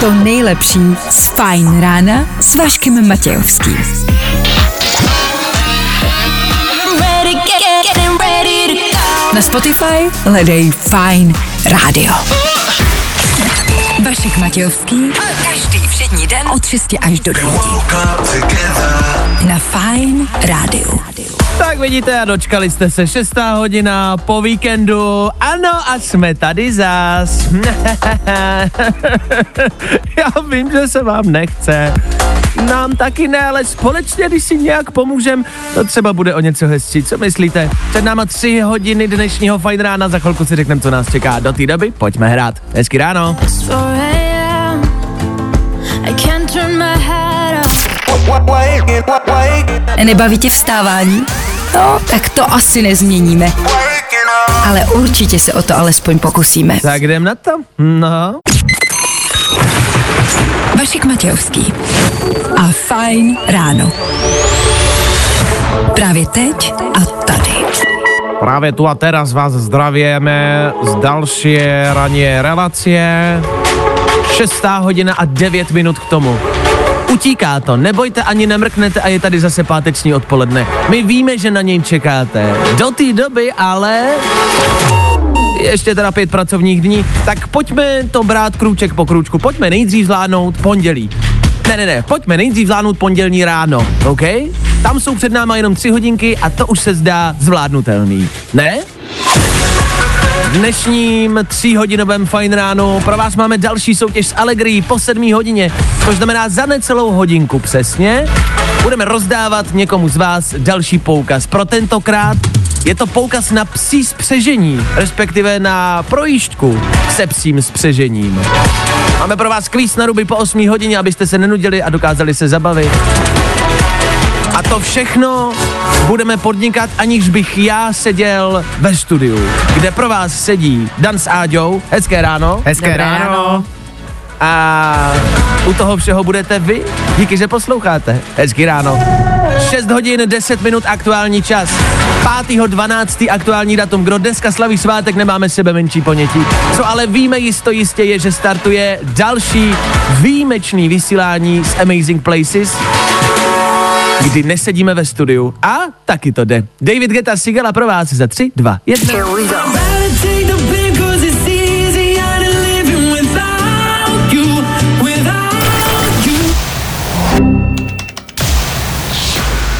to nejlepší z Fajn rána s Vaškem Matějovským. Na Spotify hledej Fajn rádio. Vašek Matějovský. Každý všední den od 6 až do 9. Na Fajn rádiu. Tak vidíte a dočkali jste se 6. hodina po víkendu. Ano a jsme tady zás. Já vím, že se vám nechce. Nám taky ne, ale společně, když si nějak pomůžem, to třeba bude o něco hezčí. Co myslíte? Před náma tři hodiny dnešního fajn rána, za chvilku si řekneme, co nás čeká. Do té doby pojďme hrát. Hezky ráno. 4 Nebaví tě vstávání? No, tak to asi nezměníme. Ale určitě se o to alespoň pokusíme. Tak jdem na to? No. Vašek Matějovský a Fajn ráno. Právě teď a tady. Právě tu a teraz vás zdravíme z další raně relace. Šestá hodina a devět minut k tomu. Utíká to, nebojte ani nemrknete a je tady zase páteční odpoledne. My víme, že na něj čekáte. Do té doby ale ještě teda pět pracovních dní, tak pojďme to brát krůček po krůčku. Pojďme nejdřív zvládnout pondělí. Ne, ne, ne, pojďme nejdřív zvládnout pondělní ráno, OK? Tam jsou před náma jenom tři hodinky a to už se zdá zvládnutelný. Ne? Dnešním tříhodinovém fajn ránu pro vás máme další soutěž s Allegri po sedmý hodině, což znamená za necelou hodinku přesně. Budeme rozdávat někomu z vás další poukaz. Pro tentokrát je to poukaz na psí spřežení, respektive na projížďku se psím spřežením. Máme pro vás kvíz na ruby po 8 hodině, abyste se nenudili a dokázali se zabavit. A to všechno budeme podnikat, aniž bych já seděl ve studiu, kde pro vás sedí Dan s Áďou. Hezké ráno. Hezké Dobré ráno. ráno. A u toho všeho budete vy. Díky, že posloucháte. Hezky ráno. 6 hodin 10 minut aktuální čas. 5.12. aktuální datum. Kdo dneska slaví svátek, nemáme sebe menší ponětí. Co ale víme jisto jistě je, že startuje další výjimečný vysílání z Amazing Places kdy nesedíme ve studiu a taky to jde. David Geta Sigala pro vás za 3, 2, 1.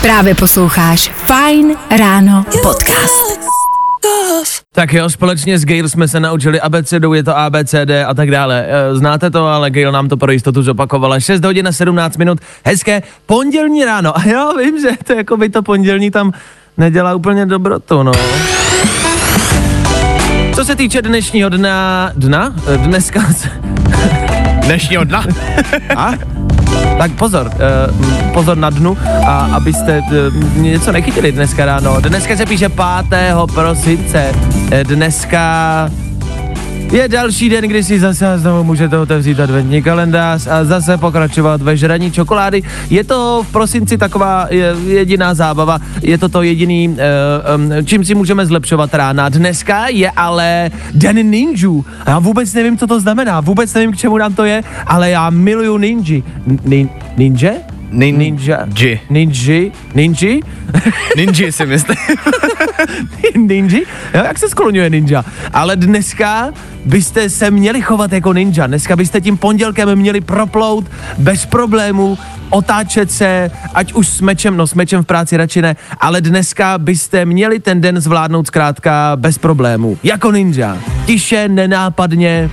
Právě posloucháš Fajn ráno podcast. Tak jo, společně s Gail jsme se naučili abecedu, je to ABCD a tak dále. E, Znáte to, ale Gail nám to pro jistotu zopakovala. 6 hodin a 17 minut, hezké pondělní ráno. A já vím, že to jako by to pondělní tam nedělá úplně dobrotu, no. Co se týče dnešního dna, dna? E, Dneska, Dnešního dna. a? Tak pozor, uh, pozor na dnu, a abyste uh, něco nechytili dneska ráno. Dneska se píše 5. prosince. Eh, Dneska je další den, kdy si zase znovu můžete otevřít adventní kalendář a zase pokračovat ve žraní čokolády. Je to v prosinci taková je, jediná zábava, je to to jediný, um, čím si můžeme zlepšovat rána. Dneska je ale den ninjú. A Já vůbec nevím, co to znamená, vůbec nevím, k čemu nám to je, ale já miluju ninji. Nin, ninja? Nin- Ninja. Ji. Ninji? Ninji? Ninji si myslím. ninji? Jo, jak se skloňuje ninja? Ale dneska byste se měli chovat jako ninja. Dneska byste tím pondělkem měli proplout bez problémů, otáčet se, ať už s mečem, no s mečem v práci radši ne, ale dneska byste měli ten den zvládnout zkrátka bez problémů. Jako ninja. Tiše, nenápadně,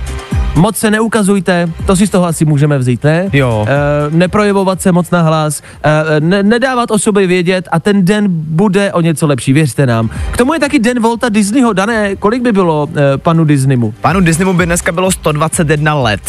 Moc se neukazujte, to si z toho asi můžeme vzít, ne? Jo. E, neprojevovat se moc na hlas, e, ne, nedávat o sobě vědět a ten den bude o něco lepší, věřte nám. K tomu je taky den Volta Disneyho, dané, kolik by bylo e, panu Disneymu? Panu Disneymu by dneska bylo 121 let.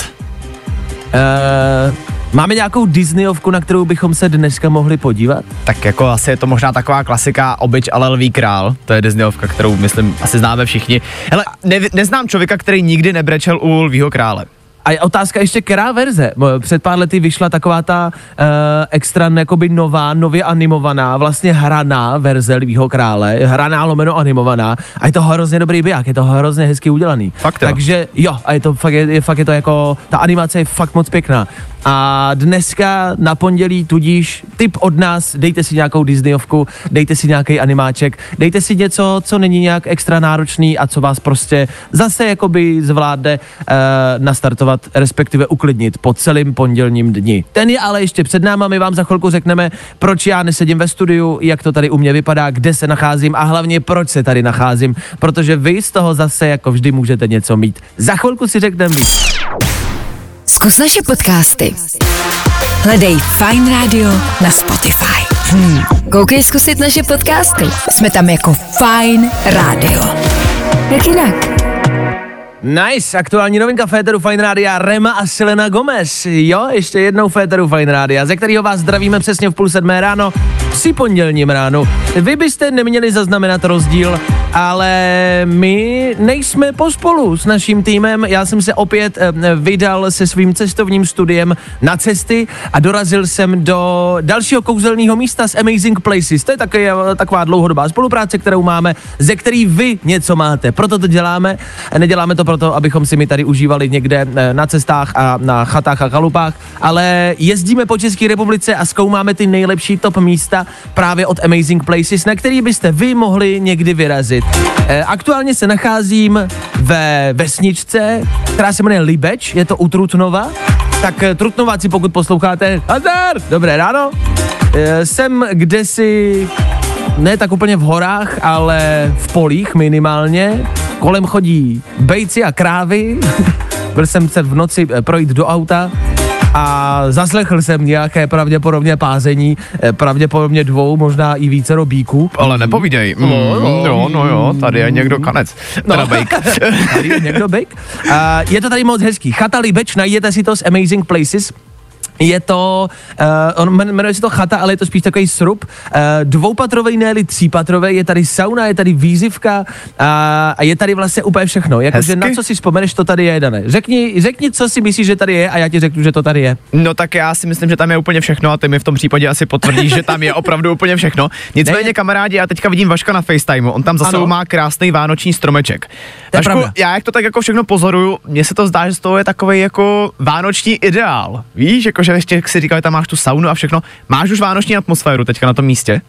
E, máme nějakou Disneyovku, na kterou bychom se dneska mohli podívat? Tak jako asi je to možná taková klasika Obyč ale lví král. To je Disneyovka, kterou myslím asi známe všichni. Hele, ne, neznám člověka, který nikdy nebrečel u lvího krále. A je otázka ještě, která verze? Před pár lety vyšla taková ta uh, extra jakoby nová, nově animovaná, vlastně hraná verze Lvího krále, hraná lomeno animovaná a je to hrozně dobrý biják, je to hrozně hezky udělaný. Fakt jo? Takže jo, a je to fakt, je, je, fakt je to jako, ta animace je fakt moc pěkná. A dneska na pondělí tudíž tip od nás, dejte si nějakou Disneyovku, dejte si nějaký animáček, dejte si něco, co není nějak extra náročný a co vás prostě zase jakoby zvládne uh, nastartovat, respektive uklidnit po celém pondělním dni. Ten je ale ještě před náma, my vám za chvilku řekneme, proč já nesedím ve studiu, jak to tady u mě vypadá, kde se nacházím a hlavně proč se tady nacházím, protože vy z toho zase jako vždy můžete něco mít. Za chvilku si řekneme. Zkus naše podcasty. Hledej Fine Radio na Spotify. Hmm. Koukej zkusit naše podcasty. Jsme tam jako Fine Radio. Jak jinak? Nice, aktuální novinka Féteru Fine Rádia, Rema a Selena Gomez. Jo, ještě jednou Féteru Fine Rádia, ze kterého vás zdravíme přesně v půl sedmé ráno, při pondělním ránu. Vy byste neměli zaznamenat rozdíl, ale my nejsme pospolu s naším týmem. Já jsem se opět eh, vydal se svým cestovním studiem na cesty a dorazil jsem do dalšího kouzelného místa z Amazing Places. To je taky, eh, taková dlouhodobá spolupráce, kterou máme, ze který vy něco máte. Proto to děláme. Neděláme to proto, abychom si my tady užívali někde eh, na cestách a na chatách a chalupách, ale jezdíme po České republice a zkoumáme ty nejlepší top místa právě od Amazing Places, na který byste vy mohli někdy vyrazit. Eh, Aktuálně se nacházím ve vesničce, která se jmenuje Libeč, je to u Trutnova. Tak eh, Trutnováci, pokud posloucháte, Hazar, dobré ráno. Eh, Jsem kdesi ne tak úplně v horách, ale v polích minimálně. Kolem chodí bejci a krávy. Byl jsem se v noci projít do auta a zaslechl jsem nějaké pravděpodobně pázení, eh, pravděpodobně dvou, možná i více robíků. Ale nepovídej. Mm, no. no, no jo, tady je někdo kanec. No. Teda bejk. Tady je někdo bejk. A je to tady moc hezký. Chata Libeč, najděte si to z Amazing Places. Je to, uh, on jmen- jmenuje se to chata, ale je to spíš takový srub. Uh, dvoupatrový, ne třípatrový, je tady sauna, je tady výzivka a, a je tady vlastně úplně všechno. Jakože na co si vzpomeneš, to tady je, Dané. Řekni, řekni, co si myslíš, že tady je a já ti řeknu, že to tady je. No tak já si myslím, že tam je úplně všechno a ty mi v tom případě asi potvrdíš, že tam je opravdu úplně všechno. Nicméně Ne. kamarádi, já teďka vidím Vaška na FaceTimeu, on tam za Ano. sebou má krásný vánoční stromeček. To Vašku, pravda. já jak to tak jako všechno pozoruju, mně se to zdá, že z toho je takový jako vánoční ideál. Víš, jakože ještě jak si říkal, tam máš tu saunu a všechno. Máš už vánoční atmosféru teďka na tom místě?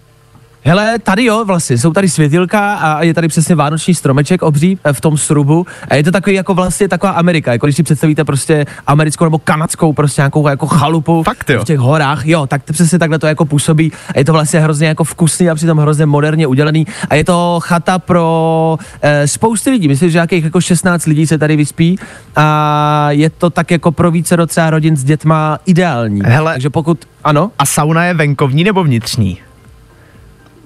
Hele, tady jo, vlastně, jsou tady světilka a je tady přesně vánoční stromeček obří eh, v tom srubu a je to takový jako vlastně taková Amerika, jako když si představíte prostě americkou nebo kanadskou prostě nějakou jako chalupu Fakt jo. v těch horách, jo, tak to přesně takhle to jako působí a je to vlastně hrozně jako vkusný a přitom hrozně moderně udělaný a je to chata pro eh, spousty lidí, myslím, že nějakých jako 16 lidí se tady vyspí a je to tak jako pro více docela rodin s dětma ideální. Hele. Takže pokud, ano, A sauna je venkovní nebo vnitřní?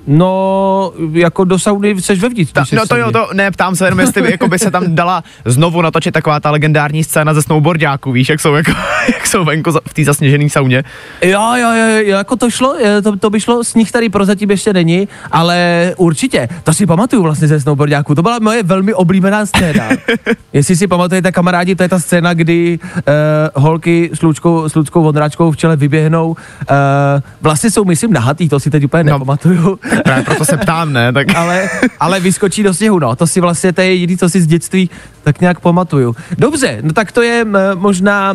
No jako do sauny seš vevnitř. Ta, když seš no to jo, to ne, ptám se jenom, jestli jako by se tam dala znovu natočit taková ta legendární scéna ze snowboardáků, víš, jak jsou, jako, jak jsou venku v té zasněžené sauně. Jo, jo, jo, jo, jako to šlo, to, to by šlo, sníh tady prozatím ještě není, ale určitě, to si pamatuju vlastně ze snowboardáků, to byla moje velmi oblíbená scéna. Jestli si pamatujete, kamarádi, to je ta scéna, kdy uh, holky s Lučkou, s Lučkou Vondráčkou v čele vyběhnou, uh, vlastně jsou, myslím, nahatý, to si teď úplně No. nepamatuju. Právě proto se ptám, ne? Tak ale, ale vyskočí do sněhu, no. To si vlastně, to je jediný, co si z dětství tak nějak pamatuju. Dobře, no tak to je možná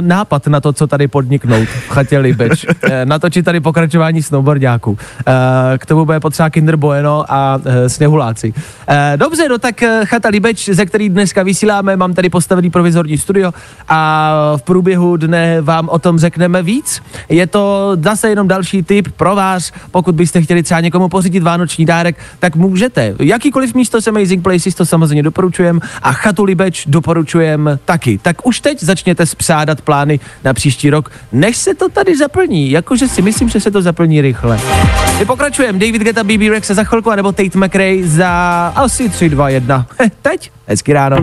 nápad na to, co tady podniknout v chatě Libeč. Eh, Natočit tady pokračování snowboardáků. Eh, K tomu bude potřeba Kinder Bueno a eh, sněhuláci. Dobře, no tak chata Libeč, ze který dneska vysíláme, mám tady postavený provizorní studio a v průběhu dne vám o tom řekneme víc. Je to zase jenom další tip pro vás, pokud byste chtěli třeba někomu pořídit vánoční dárek, tak můžete. Jakýkoliv místo s Amazing Places to samozřejmě doporučujem a chatu Libeč doporučujem taky. Tak už teď začněte spřádat plány na příští rok, než se to tady zaplní. Jakože si myslím, že se to zaplní rychle. My pokračujeme. David Geta, BB Rex za chvilku, anebo Tate McRae za asi 3, 2, 1. Heh, teď? Hezky ráno.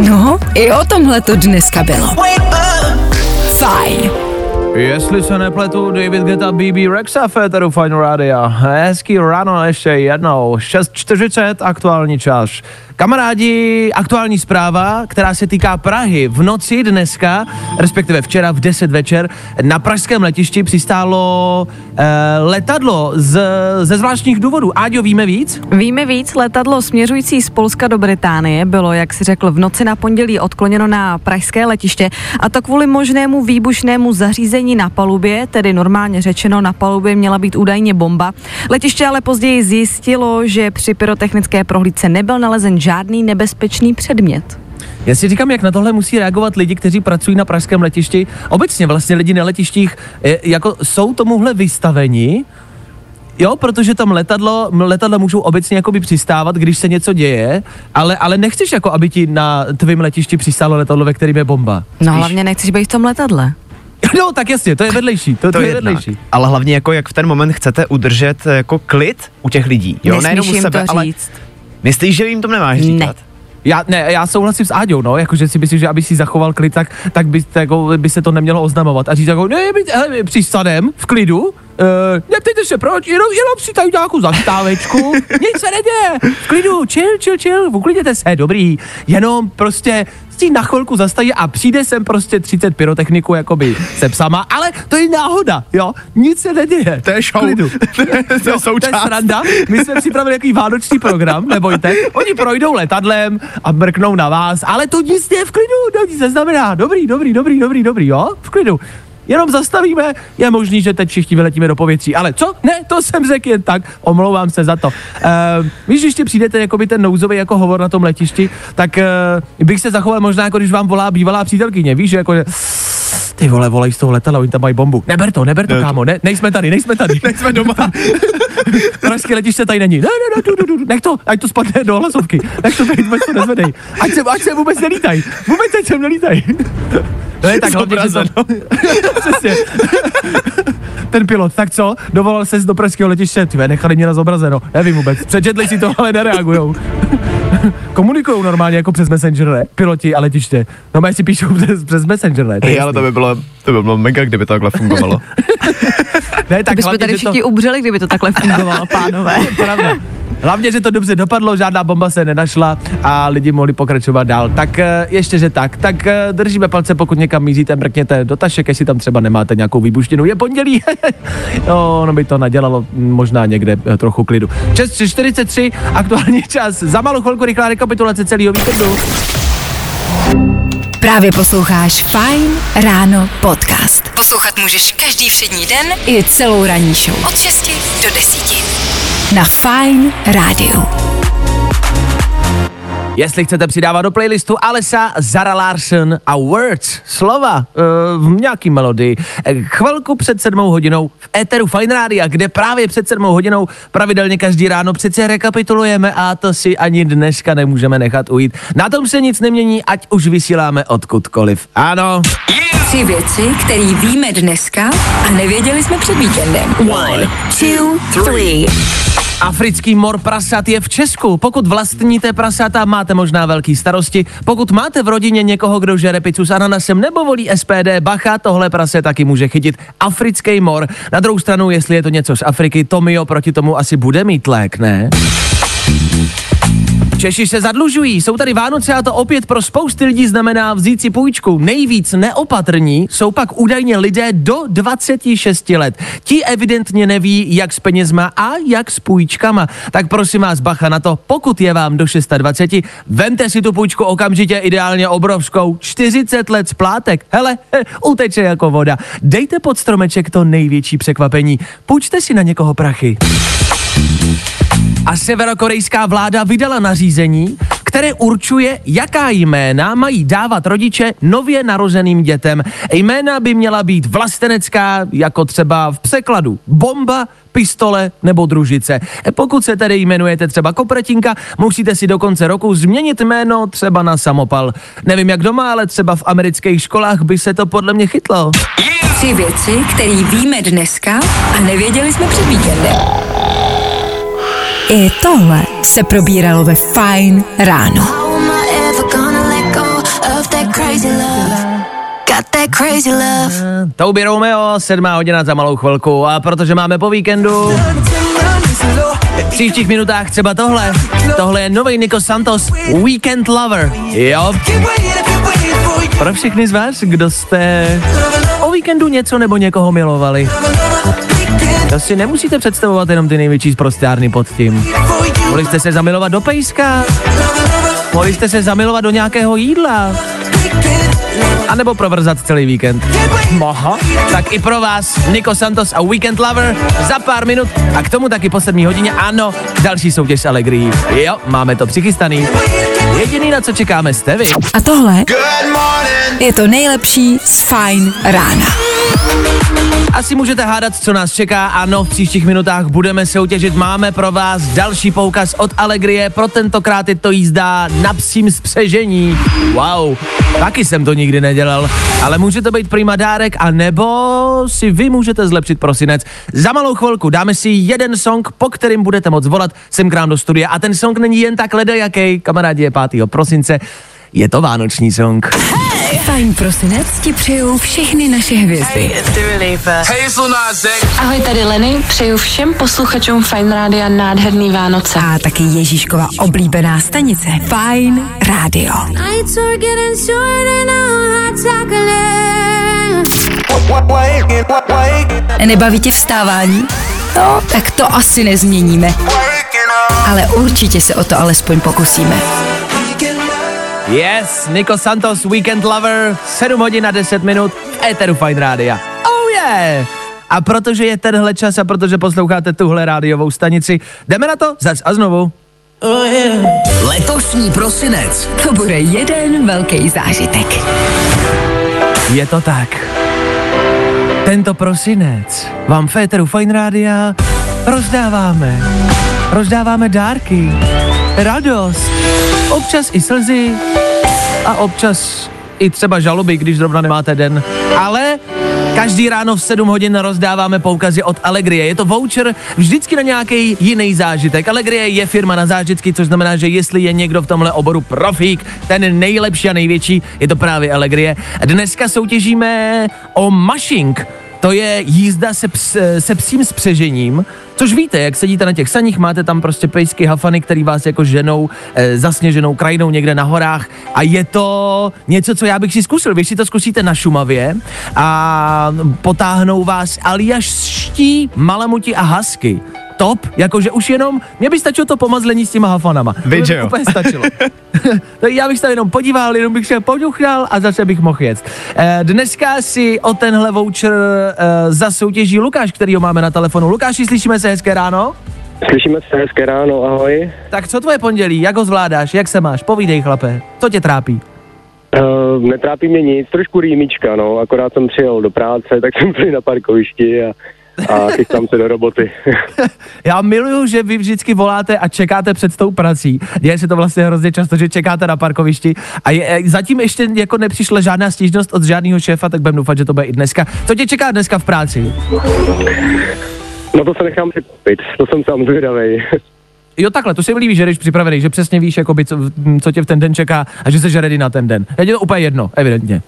No, i o tomhle to dneska bylo. Fajn Jestli se nepletu, David Geta, BB Rexa, Féteru Fine Radio. Hezký ráno ještě jednou. 6.40 aktuální čas. Kamarádi, aktuální zpráva, která se týká Prahy. V noci dneska, respektive včera v 10 večer, na pražském letišti přistálo eh, letadlo z, ze zvláštních důvodů. Áďo, víme víc? Víme víc, letadlo směřující z Polska do Británie bylo, jak si řekl, v noci na pondělí odkloněno na pražské letiště a to kvůli možnému výbušnému zařízení na palubě, tedy normálně řečeno na palubě měla být údajně bomba. Letiště ale později zjistilo, že při pyrotechnické prohlídce nebyl nalezen žádný nebezpečný předmět. Já si říkám, jak na tohle musí reagovat lidi, kteří pracují na pražském letišti. Obecně vlastně lidi na letištích eh, jako jsou tomuhle vystaveni, Jo, protože tam letadlo, letadla můžou obecně jakoby přistávat, když se něco děje, ale, ale nechceš jako, aby ti na tvém letišti přistálo letadlo, ve kterém je bomba. No hlavně nechceš být v tom letadle. No, tak jasně, to je vedlejší, to, to, to je jednak. vedlejší. Ale hlavně jako jak v ten moment chcete udržet eh, jako klid u těch lidí. Jo, nejenom u jim sebe, to ale říct. myslíš, že jim to nemáš říkat? Ne. Já, ne, já souhlasím s Áďou, no, jakože si myslím, že aby si zachoval klid, tak, tak by, jako, by se to nemělo oznamovat. A říct jako, ne, my, hele, přístanem, v klidu, uh, neptejte se proč, jenom, jenom si tady nějakou zastávečku, nic se neděje, v klidu, chill, chill, chill, uklidněte se, dobrý, jenom prostě si na chvilku zastaví a přijde sem prostě 30 pyrotechniků jakoby se psama, ale to je náhoda, jo, nic se neděje. To je show. Klidu. to je To je součást. sranda. My jsme připravili jaký vánoční program, nebojte. Oni projdou letadlem a mrknou na vás, ale to nic je v klidu, to nic neznamená. Dobrý, dobrý, dobrý, dobrý, dobrý, jo, v klidu. Jenom zastavíme, je možný, že teď všichni vyletíme do povětří. Ale co? Ne, to jsem řekl jen tak, omlouvám se za to. Uh, víš, když ještě přijdete jakoby ten nouzový jako hovor na tom letišti, tak uh, bych se zachoval možná jako když vám volá bývalá přítelkyně, víš, jako že ty vole, volají z toho letadla, oni tam mají bombu. Neber to, neber to, Ne. kámo, ne, nejsme tady, nejsme tady. Nejsme doma. Pražské letiště tady není. Ne, ne, ne, du, du, du, nech to, ať to spadne do hlasovky. Nech to být, vůbec to nezvedej. Ať se, ať se vůbec nelítaj. Vůbec ať sem nelítaj. To je tak hlavně, že to... Přesně. Ten pilot, tak co? Dovolal se do pražského letiště, tvé, nechali mě na zobrazeno. Nevím vůbec. Přečetli si to, ale nereagujou. Komunikují normálně jako přes Messenger, ne? Piloti a letiště. No si píšou přes, přes Messenger, ne? To Hej, ale to by bylo, to by bylo mega, kdyby to takhle fungovalo. ne, tak Tak bychom tady že to- všichni umřeli, kdyby to takhle fungovalo, pánové. Pravda. Hlavně, že to dobře dopadlo, žádná bomba se nenašla a lidi mohli pokračovat dál. Tak eh, ještě, že tak. Tak eh, držíme palce, pokud někam míříte, mrkněte do tašek, jestli tam třeba nemáte nějakou výbuštinu. Je pondělí, no, ono by to nadělalo možná někde eh, trochu klidu. 6.43, aktuální čas. Za malou chvilku rychlá rekapitulace celého víkendu. Právě posloucháš Fine Ráno podcast. Poslouchat můžeš každý všední den i celou ranní show. Od 6 do 10. Na Fine Rádiu. Jestli chcete přidávat do playlistu Alesa, Zara Larson a Words, slova uh, v nějaký melodii, eh, chvilku před sedmou hodinou v Eteru Fine Rádia, kde právě před sedmou hodinou pravidelně každý ráno přece rekapitulujeme a to si ani dneska nemůžeme nechat ujít. Na tom se nic nemění, ať už vysíláme odkudkoliv. Ano, Tři věci, které víme dneska a nevěděli jsme před víkendem. One, two, three. Africký mor prasat je v Česku. Pokud vlastníte prasata, máte možná velký starosti. Pokud máte v rodině někoho, kdo žere pizzu s ananasem nebo volí SPD, bacha, tohle prase taky může chytit africký mor. Na druhou stranu, jestli je to něco z Afriky, Tomio proti tomu asi bude mít lék, ne? Češi se zadlužují, jsou tady Vánoce a to opět pro spousty lidí znamená vzít si půjčku. Nejvíc neopatrní jsou pak údajně lidé do 26 let. Ti evidentně neví, jak s penězma a jak s půjčkama. Tak prosím vás, bacha na to, pokud je vám do 26, vemte si tu půjčku okamžitě, ideálně obrovskou, 40 let splátek. Hele, uteče jako voda. Dejte pod stromeček to největší překvapení. Půjčte si na někoho prachy. A severokorejská vláda vydala nařízení, které určuje, jaká jména mají dávat rodiče nově narozeným dětem. Jména by měla být vlastenecká, jako třeba v překladu bomba, pistole nebo družice. Pokud se tedy jmenujete třeba Kopretinka, musíte si do konce roku změnit jméno třeba na samopal. Nevím jak doma, ale třeba v amerických školách by se to podle mě chytlo. Tři věci, které víme dneska a nevěděli jsme před víkendem. I tohle se probíralo ve Fine ráno. How am I ever gonna let go of that crazy love? Got that that crazy love. Touby Romeo, sedmá hodina za malou chvilku a protože máme po víkendu, v příštích minutách třeba tohle. Tohle je nový Nico Santos, Weekend Lover. Jo. Pro všechny z vás, kdo jste o víkendu něco nebo někoho milovali. To si nemusíte představovat jenom ty největší zprostárny pod tím. Mohli jste se zamilovat do pejska, mohli jste se zamilovat do nějakého jídla, a nebo provrzat celý víkend. Aha. Tak i pro vás Nico Santos a Weekend Lover za pár minut a k tomu taky po sedmí hodině ano, další soutěž s Allegri. Jo, máme to přichystaný. Jediný, na co čekáme, jste vy. A tohle je to nejlepší z Fine rána. Asi můžete hádat, co nás čeká. Ano, v příštích minutách budeme soutěžit. Máme pro vás další poukaz od Allegrie. Pro tentokrát je to jízda na psím spřežení. Wow, taky jsem to nikdy nedělal. Ale může to být prima dárek, a nebo si vy můžete zlepšit prosinec. Za malou chvilku dáme si jeden song, po kterým budete moc volat sem k nám do studia. A ten song není jen tak ledajaký, kamarádi, je 5. prosince. Je to vánoční song. Fajn prosinec ti přejou všechny naše hvězdy. Ahoj, tady Lenny, přeju všem posluchačům Fine Rádia nádherný Vánoce. A taky Ježíškova oblíbená stanice hot chocolate. Nebaví tě vstávání? No, tak to asi nezměníme. Ale určitě se o to alespoň pokusíme. Yes, Nico Santos, Weekend Lover, 7 hodin a 10 minut v Eteru Fine Rádia. Oh yeah! A protože je tenhle čas a protože posloucháte tuhle rádiovou stanici, jdeme na to zas a znovu. Letošní prosinec. To bude jeden velký zážitek. Je to tak. Tento prosinec vám v Féteru Fine Rádia rozdáváme. Rozdáváme dárky, radost, občas i slzy a občas i třeba žaloby, když zrovna nemáte den. Ale každý ráno v 7 hodin rozdáváme poukazy od Allegrie. Je to voucher vždycky na nějaký jiný zážitek. Allegrie je firma na zážitky, což znamená, že jestli je někdo v tomhle oboru profík, ten nejlepší a největší, je to právě Allegrie. Dneska soutěžíme o Mushing. To je jízda se, ps, se psím spřežením, což víte, jak sedíte na těch saních, máte tam prostě pejsky, hafany, který vás jako ženou e, zasněženou krajinou někde na horách a je to něco, co já bych si zkusil. Vy si to zkusíte na Šumavě a potáhnou vás aljaští, malamuti a hasky. Top, jakože už jenom, mě by stačilo to pomazlení s těma hafanama. To by úplně stačilo. tak já bych se tam jenom podíval, jenom bych se poduchal a zase bych mohl jet. Eh, Dneska si o tenhle voucher eh, zasoutěží Lukáš, který ho máme na telefonu. Lukáši, slyšíme se hezké ráno? Slyšíme se hezké ráno, ahoj. Tak co tvoje pondělí, jak ho zvládáš, jak se máš, povídej chlape, co tě trápí? Uh, netrápí mě nic, trošku rýmička, no, akorát jsem přijel do práce, tak jsem byl na parkovišti a, a chystám se do roboty. Já miluju, že vy vždycky voláte a čekáte před tou prací. Děje se to vlastně hrozně často, že čekáte na parkovišti a je, eh, zatím ještě jako nepřišla žádná stížnost od žádného šéfa, tak budeme doufat, že to bude i dneska. Co tě čeká dneska v práci? no to se nechám překvapit, to jsem sám zvědavej. Jo, takhle, to si mi líbí, že jsi připravený, že přesně víš, jakoby, co, co tě v ten den čeká a že jsi ready na ten den. Je to úplně jedno, evidentně.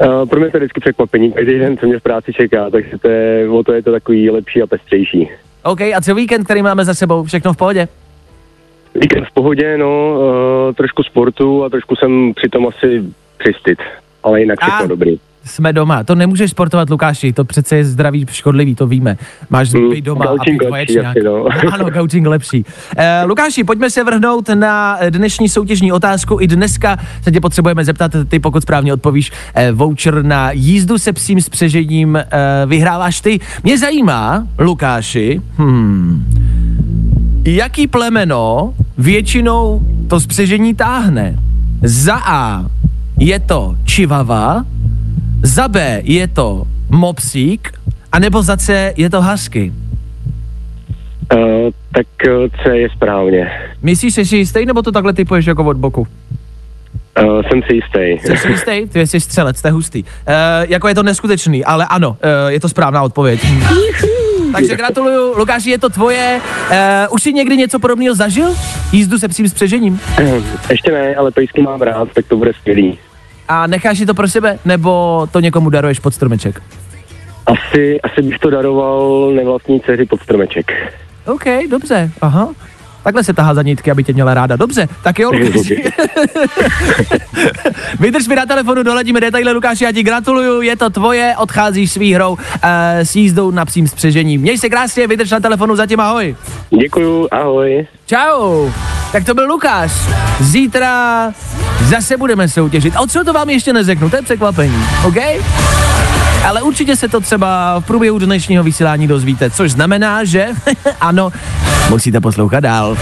Uh, pro mě to je vždycky překvapení, každý den, co mě v práci čeká, takže to je, o to je to takový lepší a pestřejší. OK, a co víkend, který máme za sebou, všechno v pohodě? Víkend v pohodě, no, uh, trošku sportu a trošku jsem přitom asi přistit, ale jinak všechno A- dobrý. Jsme doma, to nemůžeš sportovat, Lukáši, to přece je zdraví škodlivý, to víme. Máš Hmm, být doma a pít lepší vaječňák. no. Ano, gaučing lepší. Eh, Lukáši, pojďme se vrhnout na dnešní soutěžní otázku. I dneska se tě potřebujeme zeptat, ty pokud správně odpovíš, eh, voucher na jízdu se psím spřežením eh, vyhráváš ty. Mě zajímá, Lukáši, hmm, jaký plemeno většinou to spřežení táhne? Za A je to čivava, za B je to mopsík, anebo za C je to husky. Uh, tak uh, C je správně. Myslíš, že jsi jistý, nebo to takhle typuješ jako od boku? Uh, jsem si jistý. Jsi si jistý? Ty jsi střelec, je hustý. Uh, jako je to neskutečný, ale ano, uh, je to správná odpověď. Takže gratuluju, Lukáši, je to tvoje. Uh, už jsi někdy něco podobného zažil? Jízdu se psím spřežením? Ještě ne, ale pejsky mám rád, tak to bude skvělý. A necháš si to pro sebe, nebo to někomu daruješ pod stromeček? Asi, asi bych to daroval nevlastní dceři pod stromeček. OK, dobře, aha. Takhle se tahá za nitky, aby tě měla ráda. Dobře, tak jo. Vydrž mi na telefonu, doladíme detaily, Lukáši, já ti gratuluju, je to tvoje, odcházíš s výhrou uh, s jízdou na psím spřežení. Měj se krásně, vydrž na telefonu, zatím ahoj. Děkuju, ahoj. Čau. Tak to byl Lukáš. Zítra zase budeme soutěžit. A co to vám ještě neřeknu, to je překvapení, OK? Ale určitě se to třeba v průběhu dnešního vysílání dozvíte, což znamená, že ano, musíte poslouchat dál.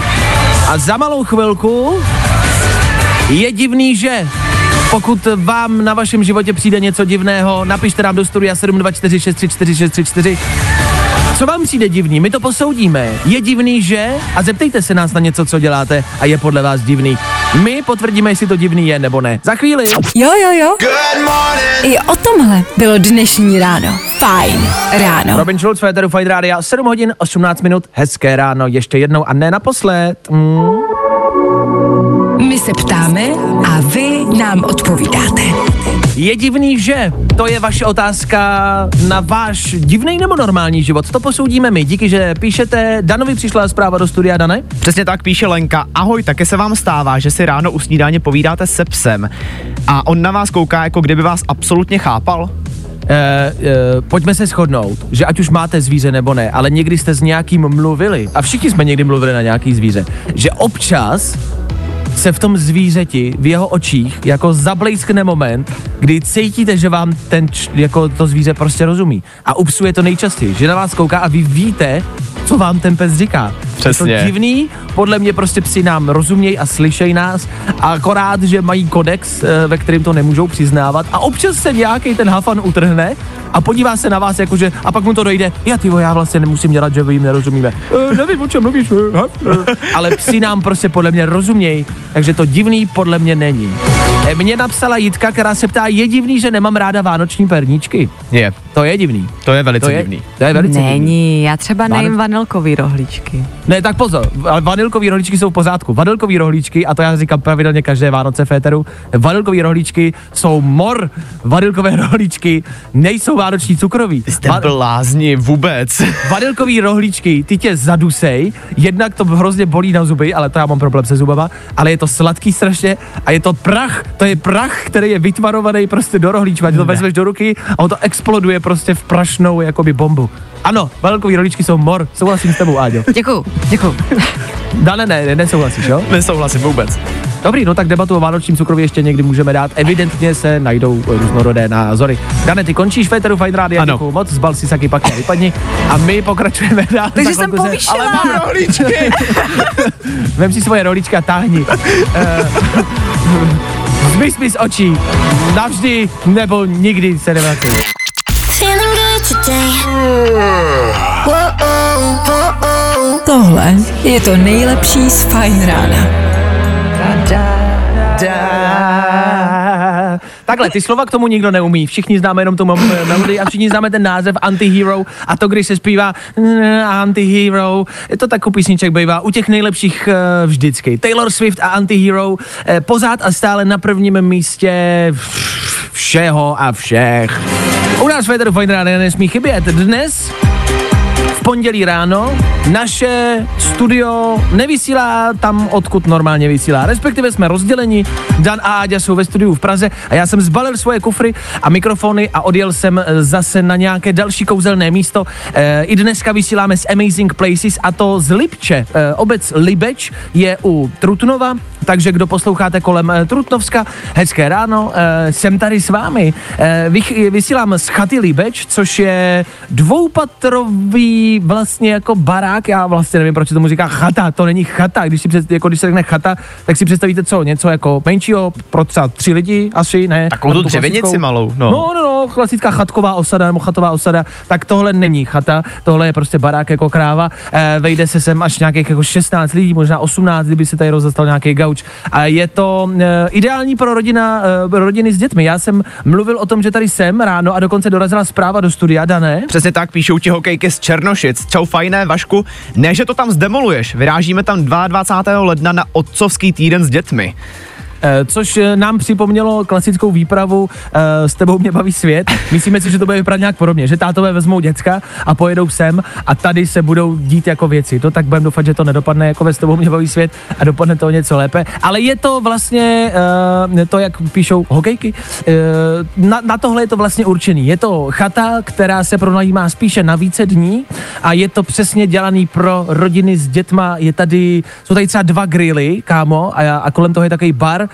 A za malou chvilku je divný, že pokud vám na vašem životě přijde něco divného, napište nám do studia 724634634. Co vám přijde divný? My to posoudíme. Je divný, že? A zeptejte se nás na něco, co děláte a je podle vás divný. My potvrdíme, jestli to divný je nebo ne. Za chvíli. Jo, jo, jo. I o tomhle bylo dnešní ráno. Fajn ráno. Robin Schulz, Féteru Fight Radio, 7 hodin 18 minut, hezké ráno, ještě jednou a ne naposled. Mm. My se ptáme a vy nám odpovídáte. Je divný, že? To je vaše otázka na váš divný nebo normální život. To posoudíme my. Díky, že píšete. Danovi přišla zpráva do studia, Dane. Přesně tak píše Lenka. Ahoj, také se vám stává, že si ráno u snídáně povídáte se psem a on na vás kouká, jako kdyby vás absolutně chápal? E, e, pojďme se shodnout, že ať už máte zvíře nebo ne, ale někdy jste s někým mluvili, a všichni jsme někdy mluvili na nějaký zvíře, že občas se v tom zvířeti, v jeho očích, jako zablejskne moment, kdy cítíte, že vám ten, jako to zvíře prostě rozumí. A u psů je to nejčastěji, že na vás kouká a vy víte, co vám ten pes říká. Přesně. Je to divný, podle mě prostě psi nám rozumějí a slyšejí nás, a akorát, že mají kodex, eh, ve kterým to nemůžou přiznávat a občas se nějaký ten hafan utrhne a podívá se na vás jakože, a pak mu to dojde, já ty já vlastně nemusím dělat, že vy jim nerozumíme. E, nevím, o čem mluvíš. eh, eh." Ale psi nám prostě podle mě rozumějí, takže to divný podle mě není. Mě napsala Jitka, která se ptá, je divný, že nemám ráda vánoční perníčky. Je, To je divný. to je velice To je, divný. to je velice divný. Není, já třeba Váno- nejím vanilkový rohlíčky. Ne, tak pozor, ale vanilkový rohlíčky jsou v pořádku. Vanilkový rohlíčky, a to já říkám pravidelně každé Vánoce Féteru, vanilkový rohlíčky jsou mor. Vanilkové rohlíčky nejsou vánoční cukroví. Jste Va- blázni vůbec. vanilkový rohlíčky, ty tě zadusej, jednak to hrozně bolí na zuby, ale to já mám problém se zubama, ale je to sladký strašně a je to prach, to je prach, který je vytvarovaný prostě do rohlíčku, a ty to vezmeš do ruky a on to exploduje prostě v prašnou jakoby bombu. Ano, vanilkový rohlíčky jsou mor, souhlasím s tebou, Áďo. Děkuju, děkuju. Dane, ne, ne, nesouhlasíš, jo? Nesouhlasím vůbec. Dobrý, no tak debatu o vánočním cukroví ještě někdy můžeme dát. Evidentně se najdou různorodé názory. Dane, ty končíš Féteru Fine Radio, Ano. děkuju moc, zbal si saky paky a vypadni. A my pokračujeme dál. Takže jsem povýšila. Ale mám rohlíčky. Vem si svoje rohlíčky a táhni. Eh, Zmiz mi z očí. Navždy nebo nikdy se nevrátí. Feeling good today. Tohle je to nejlepší z Fajn rána. Takhle, ty slova k tomu nikdo neumí. Všichni známe jenom tu melodii a všichni známe ten název Antihero a to, když se zpívá mm, Antihero, je to takový písniček bývá u těch nejlepších eh, vždycky. Taylor Swift a Antihero eh, pořád a stále na prvním místě všeho a všech. U nás Federu Fine Radio nesmí chybět. Dnes v pondělí ráno naše studio nevysílá tam, odkud normálně vysílá. Respektive jsme rozděleni, Dan a Áďa jsou ve studiu v Praze a já jsem zbalil svoje kufry a mikrofony a odjel jsem eh, zase na nějaké další kouzelné místo. E, I dneska vysíláme z Amazing Places a to z Lipče. E, obec Libeč je u Trutnova, takže kdo posloucháte kolem e, Trutnovska, hezké ráno, e, jsem tady s vámi. E, vych, vysílám z chaty Libeč, což je dvoupatrový vlastně jako barák, já vlastně nevím, proč se tomu říká chata, to není chata, když si před, jako když se řekne chata, tak si představíte co, něco jako menšího pro třeba tři lidi asi, ne? Takovou tu dřevěnici malou, no. no. No, no, klasická chatková osada nebo chatová osada, tak tohle není chata, tohle je prostě barák jako kráva, e, vejde se sem až nějakých jako 16 lidí, možná 18, kdyby se tady rozestal nějaký gauč. A je to e, ideální pro rodina, e, rodiny s dětmi. Já jsem mluvil o tom, že tady jsem ráno a dokonce dorazila zpráva do studia, Dané. Přesně tak píšou ti hokejky z Černošic. Čau fajné, Vašku. Ne, že to tam zdemoluješ. Vyrážíme tam 22. ledna na otcovský týden s dětmi. Eh, což eh, nám připomnělo klasickou výpravu eh, s tebou mě baví svět. Myslíme si, že to bude vypadat nějak podobně, že tátové vezmou děcka a pojedou sem a tady se budou dít jako věci. To tak budeme doufat, že to nedopadne jako ve s tebou mě baví svět a dopadne to něco lépe. Ale je to vlastně to, jak píšou hokejky, na, na tohle je to vlastně určený. Je to chata, která se pronajímá spíše na více dní a je to přesně dělaný pro rodiny s dětma. Je tady, jsou tady třeba dva grily, kámo, a, a kolem toho je takový bar,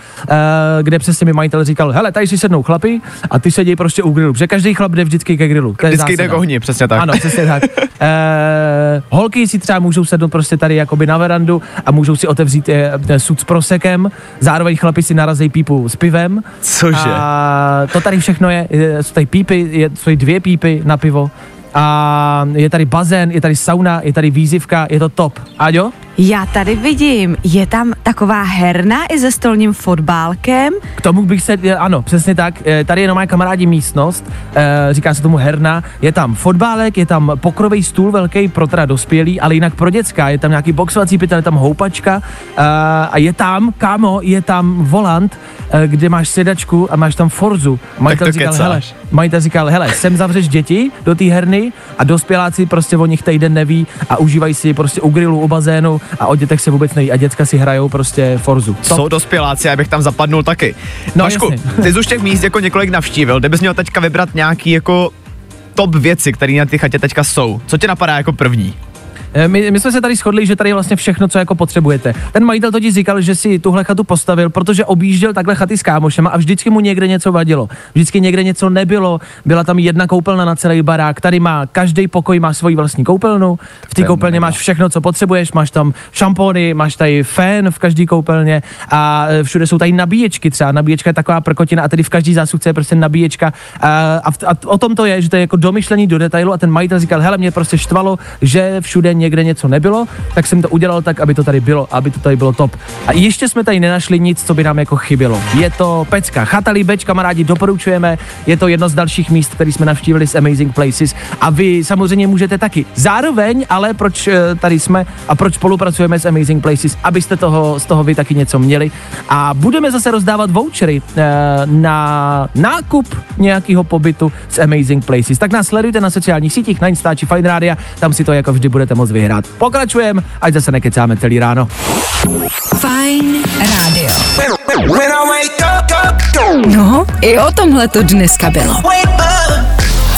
kde přesně mi majitel říkal, hele, tady si sednou chlapi a ty sedí prostě u grilu, protože každý chlap jde vždycky ke grilu. To Vždycky jde k ohni, přesně tak. Ano, přesně tak. E, holky si třeba můžou sednout prostě tady jakoby na verandu a můžou si otevřít e, sud s prosekem, zároveň chlapi si narazí pípu s pivem. Cože? A to tady všechno je, jsou tady pípy, je, jsou tady dvě pípy na pivo. A je tady bazén, je tady sauna, je tady výzivka, je to top. Aďo? Já tady vidím, je tam taková herna i se stolním fotbálkem. K tomu bych se, ano, přesně tak, eh, tady je na moje kamarádi místnost, eh, říká se tomu herna, je tam fotbálek, je tam pokrový stůl velký pro teda dospělý, ale jinak pro děcka, je tam nějaký boxovací pytel, je tam houpačka eh, a je tam, kámo, je tam volant, kde máš sedačku a máš tam Forzu. Majitel to říkal, hele, majitel říkal, hele, sem zavřeš děti do té herny a dospěláci prostě o nich týden neví a užívají si prostě u grilu, u bazénu a o dětech se vůbec neví a děcka si hrajou prostě Forzu. Top. Jsou dospěláci, já bych tam zapadnul taky. No, Vašku, ty jsi už těch míst jako několik navštívil, kdybys měl teďka vybrat nějaký jako top věci, které na ty chatě teďka jsou. Co tě napadá jako první? Eh, My, my jsme se tady shodli, že tady je vlastně všechno, co jako potřebujete. Ten majitel totiž říkal, že si tuhle chatu postavil, protože objížděl takhle chaty s kámošema a vždycky mu někde něco vadilo. Vždycky někde něco nebylo. Byla tam jedna koupelna na celý barák. Tady má každý pokoj má svoji vlastní koupelnu. V té koupelně máš všechno, co potřebuješ. Máš tam šampony, máš tady fén v každé koupelně a eh, všude jsou tady nabíječky. Třeba nabíječka je taková prkotina a tady v každý zásuvce je prostě nabíječka. A, a, v- a o tom to je, že to je jako domyšlení do detailu a ten majitel říkal, hele, mě prostě štvalo, že všude někde něco nebylo, tak jsem to udělal tak, aby to tady bylo, aby to tady bylo top. A ještě jsme tady nenašli nic, co by nám jako chybělo. Je to pecka. Chata Líbeč, kamarádi, doporučujeme. Je to jedno z dalších míst, který jsme navštívili z Amazing Places a vy samozřejmě můžete taky. Zároveň, ale proč eh, tady jsme a proč spolupracujeme s Amazing Places, abyste toho, z toho vy taky něco měli. A budeme zase rozdávat vouchery eh, na nákup nějakého pobytu s Amazing Places. Tak nás sledujte na sociálních sítích, na Instači Fine Radio, tam si to jako vždy budete moct vyhrát. Pokračujeme, ať zase nekecáme celý ráno. Fajn rádio. When I wake up, up, No, i o tomhle to dneska bylo.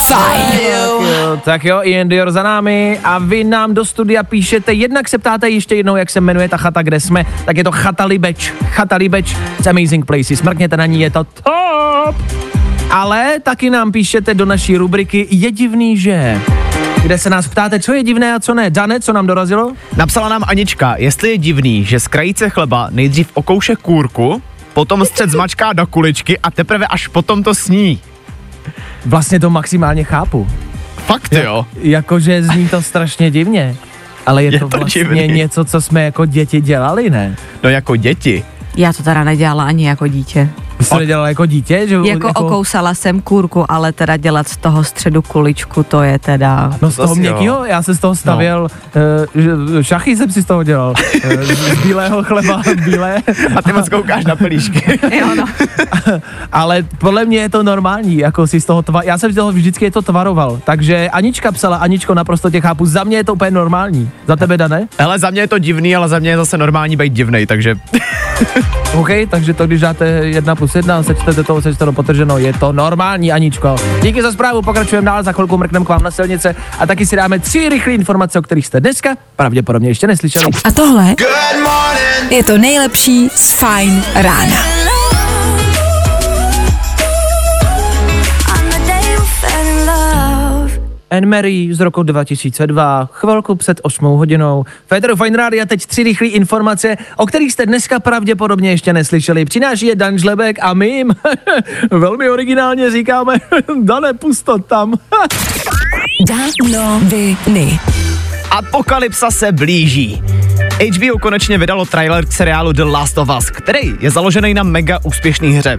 Fajn. Jo, tak jo, Ian Dior za námi a vy nám do studia píšete, jednak se ptáte ještě jednou, jak se jmenuje ta chata, kde jsme, tak je to Chata Libeč, Chata Libeč z Amazing Places, mrkněte na ní, je to top! Ale taky nám píšete do naší rubriky Je divný, že kde se nás ptáte, co je divné a co ne. Dane, co nám dorazilo? Napsala nám Anička, jestli je divný, že z krajice chleba nejdřív okouše kůrku, potom střed zmačká do kuličky a teprve až potom to sní. Vlastně to maximálně chápu. Fakt jo. Jakože zní to strašně divně. Ale je, Je to to vlastně divný. něco, co jsme jako děti dělali, ne? No jako děti. Já to teda nedělala ani jako dítě. Jsi to nedělala jako dítě? Že, Jako okousala jsem kůrku, ale teda dělat z toho středu kuličku, to je teda... No z toho měkkýho, já jsem z toho stavěl, no. šachy jsem si z toho dělal, eh, z bílého chleba, bílé, A ty moc koukáš na pelíšky. Jo, no. ale podle mě je to normální, jako si z toho tva, já jsem z toho vždycky je to tvaroval, takže Anička psala, Aničko, naprosto tě chápu, za mě je to úplně normální, za tebe, Dane? Hele, za mě je to divný, ale za mě je zase normální být divnej, takže OK, takže to, když dáte jedna plus jedna, sečtete to, sečtete to potrženo, je to normální, Aničko. Díky za zprávu, pokračujeme dál, za chvilku mrkneme k vám na silnice a taky si dáme tři rychlé informace, o kterých jste dneska pravděpodobně ještě neslyšeli. A tohle je to nejlepší z Fajn rána. Anne Mary z roku 2002, chvilku před 8 hodinou. Féteru Fine Radio teď tři rychlé informace, o kterých jste dneska pravděpodobně ještě neslyšeli. Přináší je Dan Žlebek a my jim velmi originálně říkáme, Dane, pusto tam. Danoviny. apokalypsa se blíží. HBO konečně vydalo trailer k seriálu The Last of Us, který je založený na mega úspěšné hře.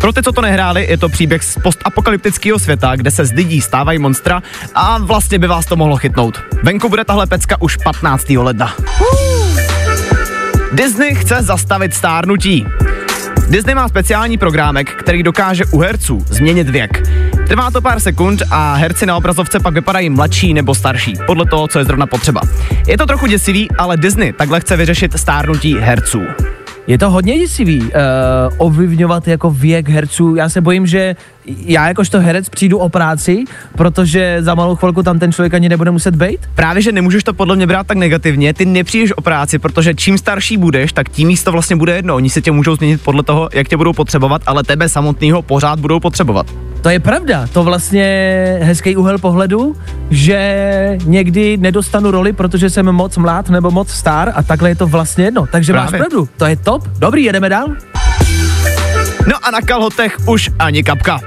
Pro ty, co to nehráli, je to příběh z postapokalyptického světa, kde se z lidí stávají monstra a vlastně by vás to mohlo chytnout. Venku bude tahle pecka už 15. ledna. Disney chce zastavit stárnutí. Disney má speciální programek, který dokáže u herců změnit věk. Trvá to pár sekund a herci na obrazovce pak vypadají mladší nebo starší, podle toho, co je zrovna potřeba. Je to trochu děsivý, ale Disney takhle chce vyřešit stárnutí herců. Je to hodně děsivý uh, ovlivňovat jako věk herců. Já se bojím, že já jakožto herec přijdu o práci, protože za malou chvilku tam ten člověk ani nebude muset být. Právě, že nemůžeš to podle mě brát tak negativně, ty nepřijdeš o práci, protože čím starší budeš, tak tím místo vlastně bude jedno. Oni se tě můžou změnit podle toho, jak tě budou potřebovat, ale tebe samotného pořád budou potřebovat. To je pravda, to vlastně hezký úhel pohledu, že někdy nedostanu roli, protože jsem moc mlád nebo moc star a takhle je to vlastně jedno. Takže máš Právě. pravdu, to je top. Dobrý, jedeme dál. No a na kalhotech už ani kapka.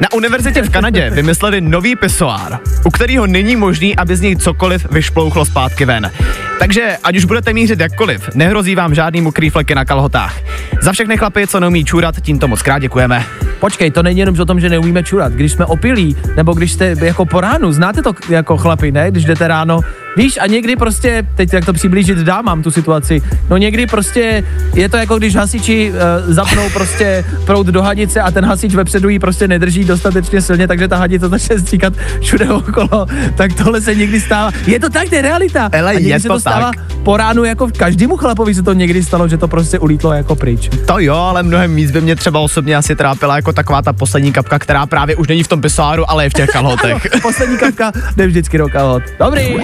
Na univerzitě v Kanadě vymysleli nový pisoár, u kterého není možný, aby z něj cokoliv vyšplouchlo zpátky ven. Takže ať už budete mířit jakkoliv, nehrozí vám žádný mokrý fleky na kalhotách. Za všechny chlapy, co neumí čůrat, tímto moc krát děkujeme. Počkej, to není jenom o tom, že neumíme čurat. Když jsme opilí, nebo když jste jako po ránu, znáte to jako chlapi, ne? Když jdete ráno, víš, a někdy prostě, teď jak to přiblížit dám, mám tu situaci, no někdy prostě je to jako když hasiči uh, zapnou prostě proud do hadice a ten hasič vepředu ji prostě nedrží dostatečně silně, takže ta hadice začne stříkat všude okolo, tak tohle se někdy stává. Je to tak, to je realita. Hele, a někdy je to to stává tak. po ránu, jako každému chlapovi se to někdy stalo, že to prostě ulítlo jako pryč. To jo, ale mnohem víc by mě třeba osobně asi trápila jako taková ta poslední kapka, která právě už není v tom pisoáru, ale je v těch kalhotech. Poslední kapka jde vždycky do kalhot. Dobrý.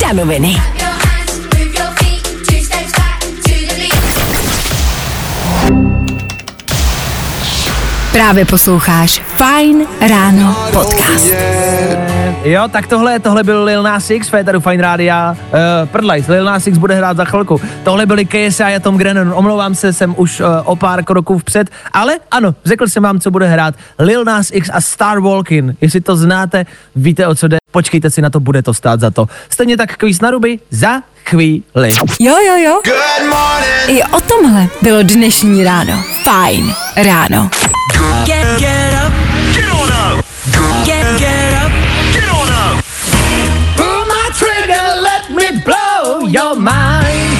Danoviny. Právě posloucháš Fine Ráno podcast. Jo, tak tohle, tohle byl Lil Nas X, Féteru Fine Rádia. Uh, prdlajs, Lil Nas X bude hrát za chvilku. Tohle byli KSI a Tom Grennan. Omlouvám se, jsem už uh, o pár kroků vpřed, ale ano, řekl jsem vám, co bude hrát. Lil Nas X a Star Walking. Jestli to znáte, víte, o co jde. Počkejte si na to, bude to stát za to. Stejně tak kvíz na ruby za chvíli. Jo, jo, jo. Good morning. I o tomhle bylo dnešní ráno. Fajn ráno. Get, get up. Your mind.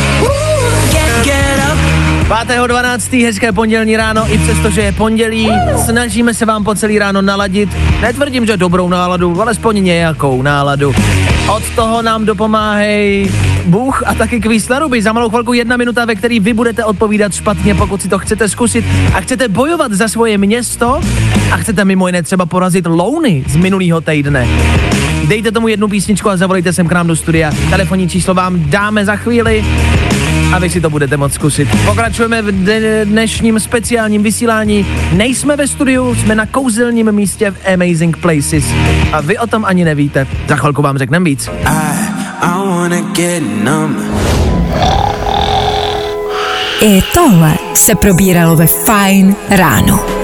Get, get up. 5.12. hezké pondělní ráno, i přesto, že je pondělí, snažíme se vám po celý ráno naladit. Netvrdím, že dobrou náladu, alespoň nějakou náladu. Od toho nám dopomáhej Bůh a taky kvíz na ruby. Za malou chvilku jedna minuta, ve který vy budete odpovídat špatně, pokud si to chcete zkusit a chcete bojovat za svoje město a chcete mimo jiné třeba porazit louny z minulého týdne. Dejte tomu jednu písničku a zavolejte sem k nám do studia. Telefonní číslo vám dáme za chvíli a vy si to budete moct zkusit. Pokračujeme v dnešním speciálním vysílání. Nejsme ve studiu, jsme na kouzelním místě v Amazing Places. A vy o tom ani nevíte. Za chvilku vám řekneme víc. I wanna get numb. I tohle se probíralo ve Fajn ráno.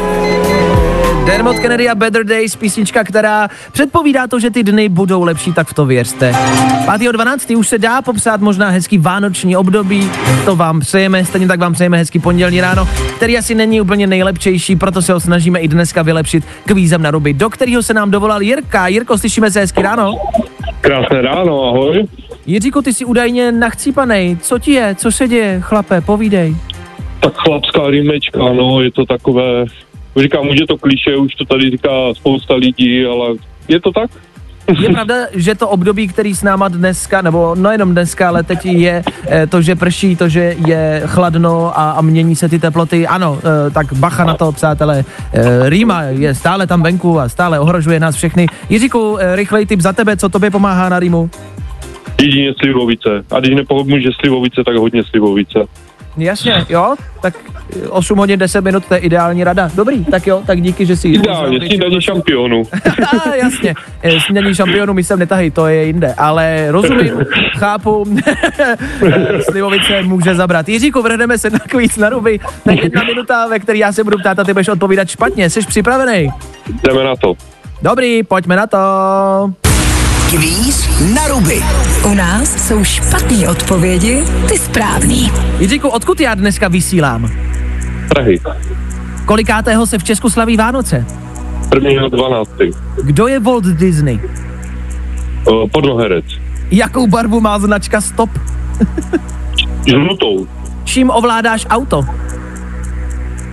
Dermot Kennedy a Better Days, písnička, která předpovídá to, že ty dny budou lepší, tak v to věřte. 5.12. už se dá popsat možná hezký vánoční období, to vám přejeme, stejně tak vám přejeme hezký pondělní ráno, který asi není úplně nejlepšejší, proto se ho snažíme i dneska vylepšit kvízem na ruby, do kterého se nám dovolal Jirka. Jirko, slyšíme se hezky ráno? Krásné ráno, ahoj. Jiříku, ty jsi údajně nachcípanej. Co ti je? Co se děje? Chlape, povídej. Tak chlapská rýmečka, no, je to takové, říkám, už je to kliše, už to tady říká spousta lidí, ale je to tak? Je pravda, že to období, který s náma dneska, nebo no jenom dneska, ale teď je eh, to, že prší, to, že je chladno a, a mění se ty teploty. Ano, eh, tak bacha na to, přátelé. Eh, Rýma je stále tam venku a stále ohrožuje nás všechny. Jiříku, rychlej tip za tebe, co tobě pomáhá na Rýmu? Jedině slivovice. A když nepomůže slivovice, tak hodně slivovice. Jasně, jo? Tak eh, 8 hodin 10 minut, to je ideální rada. Dobrý, tak jo, tak díky, že si... Ideálně, snídaně šampionu. Ah, jasně, Eh, snídaní šampionu mi sem netahy, to je jinde, ale rozumím, chápu, slivovice může zabrat. Jiříku, vrhneme se na kvíc na ruby, na jedna minuta, ve které já se budu ptát a ty budeš odpovídat špatně. Jsi připravený? Jdeme na to. Dobrý, pojďme na to. Kvíz na ruby. U nás jsou špatné odpovědi, ty správný. Jiříku, odkud já dneska vysílám? Prahy. Kolikátého se v Česku slaví Vánoce? První na 12. Kdo je Walt Disney? O, Pornoherec. Jakou barvu má značka Stop? Žlutou. Čím ovládáš auto?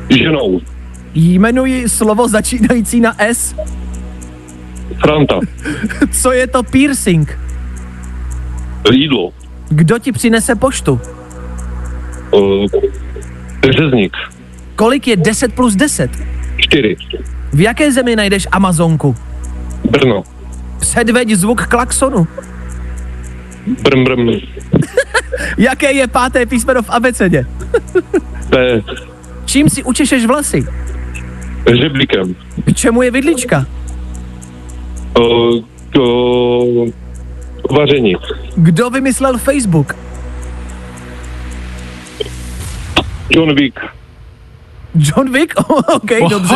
Ženou. Jmenuji slovo začínající na S. Franta. Co je to piercing? Jídlo. Kdo ti přinese poštu? Uh, řezník. Kolik je 10 plus 10? Čtyři. V jaké zemi najdeš Amazonku? Brno. Předveď zvuk klaxonu. Brm, brm. Jaké je páté písmeno v abecedě? P. Čím si učešeš vlasy? Žeblíkem. K čemu je vidlička? Uh, to... Vaření. Kdo vymyslel Facebook? John Wick. John Wick? OK, dobře.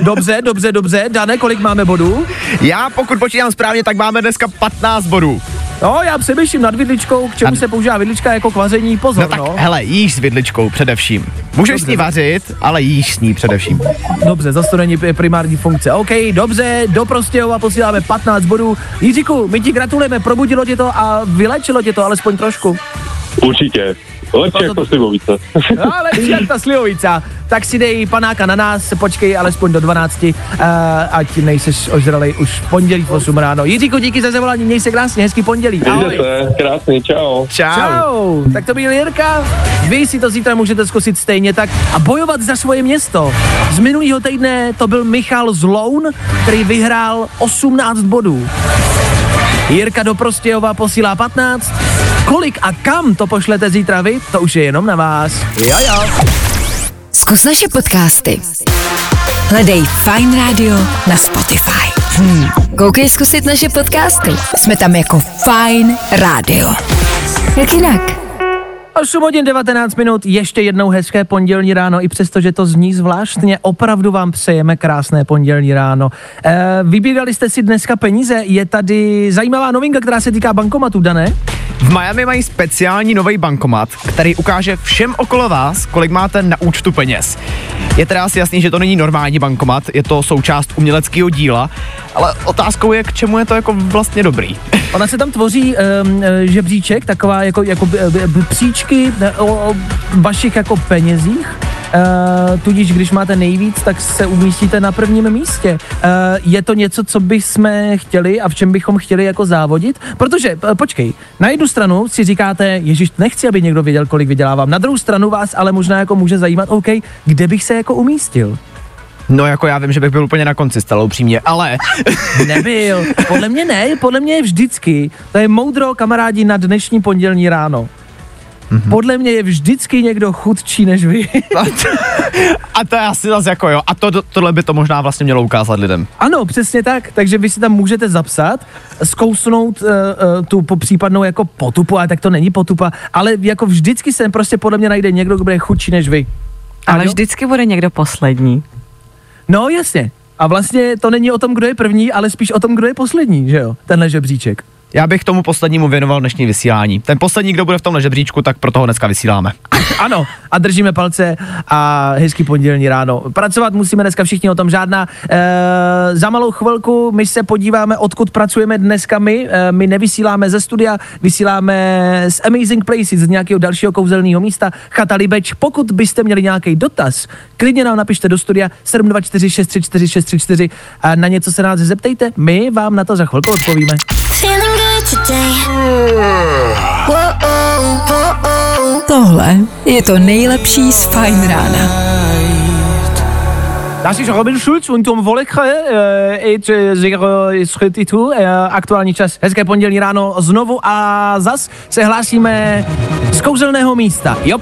Dobře, dobře, dobře. Dane, kolik máme bodů? Já pokud počítám správně, tak máme dneska 15 bodů. No, já přemýšlím nad vidličkou, k čemu se používá vidlička jako k vaření. Pozor, No tak no. hele, jíš s vidličkou především. Můžeš s ní vařit, ale jíš s ní především. Dobře, zase to není primární funkce. OK, dobře, do Prostějova posíláme 15 bodů. Jiříku, my ti gratulujeme, probudilo tě to a vylečilo tě to alespoň trošku. Určitě. Lepší jak to slivovice. No, lepší jak ta slivovica. Tak si dej panáka na nás, počkej alespoň do 12, uh, ať nejseš ožralej už v pondělí v 8 ráno. Jiříku, díky za zavolání, měj se krásně, hezký pondělí. Ahoj. se, krásný, čau. Čau. Čau. Tak to byl Jirka. Vy si to zítra můžete zkusit stejně tak a bojovat za svoje město. Z minulého týdne to byl Michal Zloun, který vyhrál 18 bodů. Jirka do Prostějova posílá 15. Kolik a kam to pošlete zítra vy, to už je jenom na vás. Jo jo. Zkus naše podcasty. Hledej Fine Radio na Spotify. Hmm. Koukej zkusit naše podcasty. Jsme tam jako Fine Radio. Jak jinak? 8 hodin 19 minut, ještě jednou hezké pondělní ráno, i přesto, že to zní zvláštně, opravdu vám přejeme krásné pondělní ráno. E, vybírali jste si dneska peníze, je tady zajímavá novinka, která se týká bankomatu, dané? V Miami mají speciální nový bankomat, který ukáže všem okolo vás, kolik máte na účtu peněz. Je teda asi jasný, že to není normální bankomat, je to součást uměleckého díla, ale otázkou je, k čemu je to jako vlastně dobrý. Ona se tam tvoří um, žebříček, taková jako, jako b, b, příčky e, o, o vašich jako penězích. Uh, tudíž, když máte nejvíc, tak se umístíte na prvním místě. Uh, je to něco, co bychom chtěli a v čem bychom chtěli jako závodit? Protože, počkej, na jednu stranu si říkáte, Ježíš, nechci, aby někdo věděl, kolik vydělávám. Na druhou stranu vás ale možná jako může zajímat, OK, kde bych se jako umístil? No jako já vím, že bych byl úplně na konci, stalo upřímně, ale Nebyl. Podle mě ne, podle mě je vždycky. To je moudro, kamarádi, na dnešní pondělní ráno. Mm-hmm. Podle mě je vždycky někdo chudší než vy. a to je asi zase jako jo, a to, to, tohle by to možná vlastně mělo ukázat lidem. ano, přesně tak. Takže vy si tam můžete zapsat, zkousnout uh, uh, tu po případnou jako potupu, ale tak to není potupa, ale jako vždycky se prostě podle mě najde někdo, kdo bude chudší než vy. Ale Ano? vždycky bude někdo poslední. No jasně. A vlastně to není o tom, kdo je první, ale spíš o tom, kdo je poslední, že jo? Tenhle žebříček. Já bych tomu poslednímu věnoval dnešní vysílání. Ten poslední, kdo bude v tomhle žebříčku, tak pro toho dneska vysíláme. Ano, a držíme palce a hezký pondělní ráno. Pracovat musíme dneska všichni o tom žádná. E, za malou chvilku my se podíváme, odkud pracujeme dneska my. E, my nevysíláme ze studia, vysíláme z Amazing Places, z nějakého dalšího kouzelného místa, Chata Libeč. Pokud byste měli nějaký dotaz, klidně nám napište do studia 724 634 634 a na něco se nás zeptejte, my vám na to za chvilku odpovíme. Tohle je to nejlepší z Fine Rána. Ist Robin Schulz und Tom zero tu, uh, aktuální čas, hezké pondělí ráno znovu a zas se hlásíme z kouzelného místa. Jo.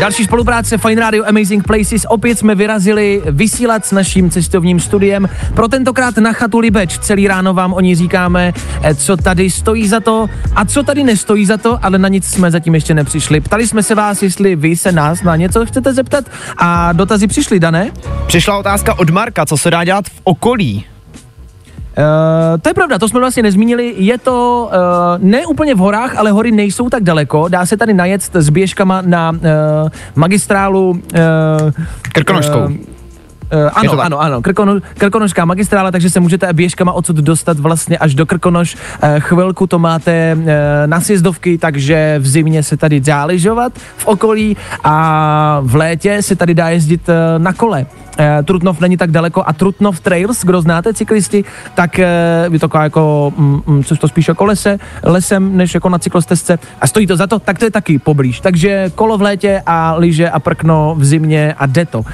Další spolupráce Fine Radio Amazing Places. Opět jsme vyrazili vysílat s naším cestovním studiem. Pro tentokrát na chatu Libeč. Celý ráno vám o ní říkáme, eh, co tady stojí za to a co tady nestojí za to, ale na nic jsme zatím ještě nepřišli. Ptali jsme se vás, jestli vy se nás na něco chcete zeptat a dotazy přišly, dané? Přišla otázka od Marka, co se dá dělat v okolí. Uh, to je pravda, to jsme vlastně nezmínili. Je to uh, ne úplně v horách, ale hory nejsou tak daleko. Dá se tady najet s běžkama na uh, magistrálu uh, Krkonožskou. Uh, to ano, ano, ano, Krkono, Krkonošská magistrála, takže se můžete běžkama odsud dostat vlastně až do Krkonoš. Uh, chvilku to máte uh, na sjezdovky, takže v zimě se tady dá lyžovat v okolí a v létě se tady dá jezdit uh, na kole. Uh, Trutnov není tak daleko a Trutnov Trails, kdo znáte cyklisti, tak uh, je to jako, mm, mm, což to spíš jako lese, lesem, než jako na cyklostezce a stojí to za to, tak to je taky poblíž. Takže kolo v létě a lyže a prkno v zimě a jde to. Uh,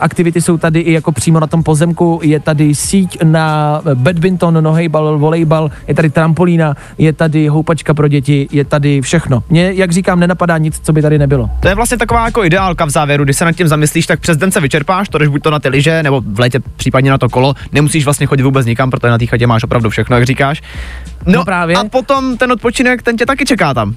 aktivity jsou tady i jako přímo na tom pozemku, je tady síť na badminton, nohejbal, volejbal, je tady trampolína, je tady houpačka pro děti, je tady všechno. Mně, jak říkám, nenapadá nic, co by tady nebylo. To je vlastně taková jako ideálka v závěru, když se nad tím zamyslíš, tak přes den se vyčerpáš, to jdeš buď to na ty lyže, nebo v létě případně na to kolo, nemusíš vlastně chodit vůbec nikam, protože na té chatě máš opravdu všechno, jak říkáš. No, No právě. A potom ten odpočinek, ten tě taky čeká tam.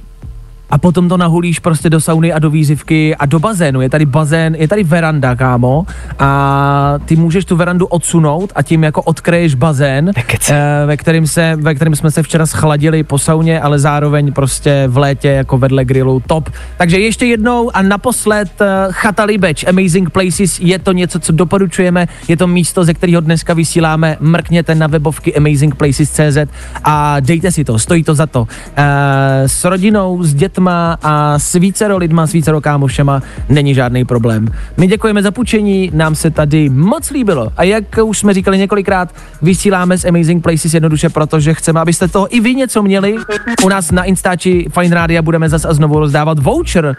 A potom to nahulíš prostě do sauny a do výzivky a do bazénu. Je tady bazén, je tady veranda, kámo. A ty můžeš tu verandu odsunout a tím jako odkryješ bazén, eh, ve kterým, se, ve kterým jsme se včera schladili po sauně, ale zároveň prostě v létě jako vedle grilu top. Takže ještě jednou a naposled eh, Chata Libeč, Amazing Places, je to něco, co doporučujeme, je to místo, ze kterého dneska vysíláme, mrkněte na webovky amazingplaces.cz a dejte si to, stojí to za to. Eh, s rodinou, s dětma a s vícero lidma, s vícero kámošema není žádný problém. My děkujeme za půjčení, nám se tady moc líbilo a jak už jsme říkali několikrát, vysíláme z Amazing Places jednoduše proto, že chceme, abyste toho i vy něco měli. U nás na Instači Fine Rádia budeme zase a znovu rozdávat voucher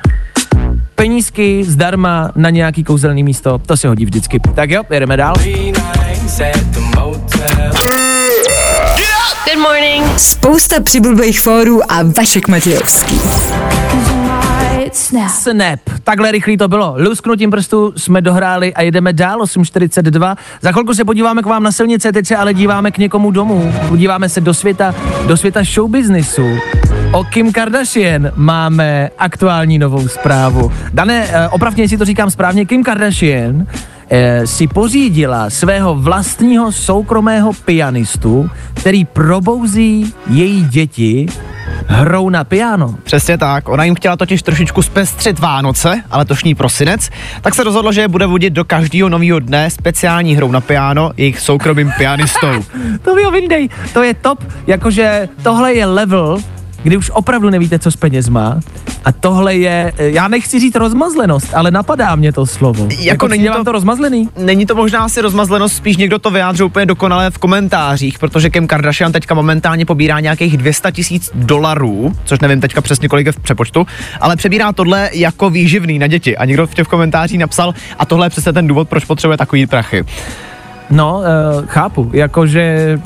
penízky zdarma na nějaký kouzelný místo, to se hodí vždycky. Tak jo, jedeme dál. Good morning. Spousta přibulbých fórů a Vašek Matějovský. Snap. Takhle rychlý to bylo. Lusknutím prstu jsme dohráli a jedeme dál 8.42. Za chvilku se podíváme k vám na silnice, teď se ale díváme k někomu domů. Podíváme se do světa, do světa showbiznisu. O Kim Kardashian máme aktuální novou zprávu. Dané, eh, opravně, jestli to říkám správně, Kim Kardashian eh, si pořídila svého vlastního soukromého pianistu, který probouzí její děti hrou na piano. Přesně tak, ona jim chtěla totiž trošičku zpestřit Vánoce a letošní prosinec, tak se rozhodla, že je bude vodit do každého nového dne speciální hrou na piano jejich soukromým pianistou. To mi ho vyndej, to je top, jakože tohle je level, kdy už opravdu nevíte, co s penězma. A tohle je, já nechci říct rozmazlenost, ale napadá mě to slovo. Jako není není vám to- to rozmazlený? Není to možná asi rozmazlenost, spíš někdo to vyjádřil úplně dokonale v komentářích, protože Kim Kardashian teďka momentálně pobírá nějakých 200 tisíc dolarů, což nevím teďka přesně kolik je v přepočtu, ale přebírá tohle jako výživný na děti. A někdo v těch komentářích napsal, a tohle je přesně ten důvod, proč potřebuje takový prachy. No, uh, chápu, jakože,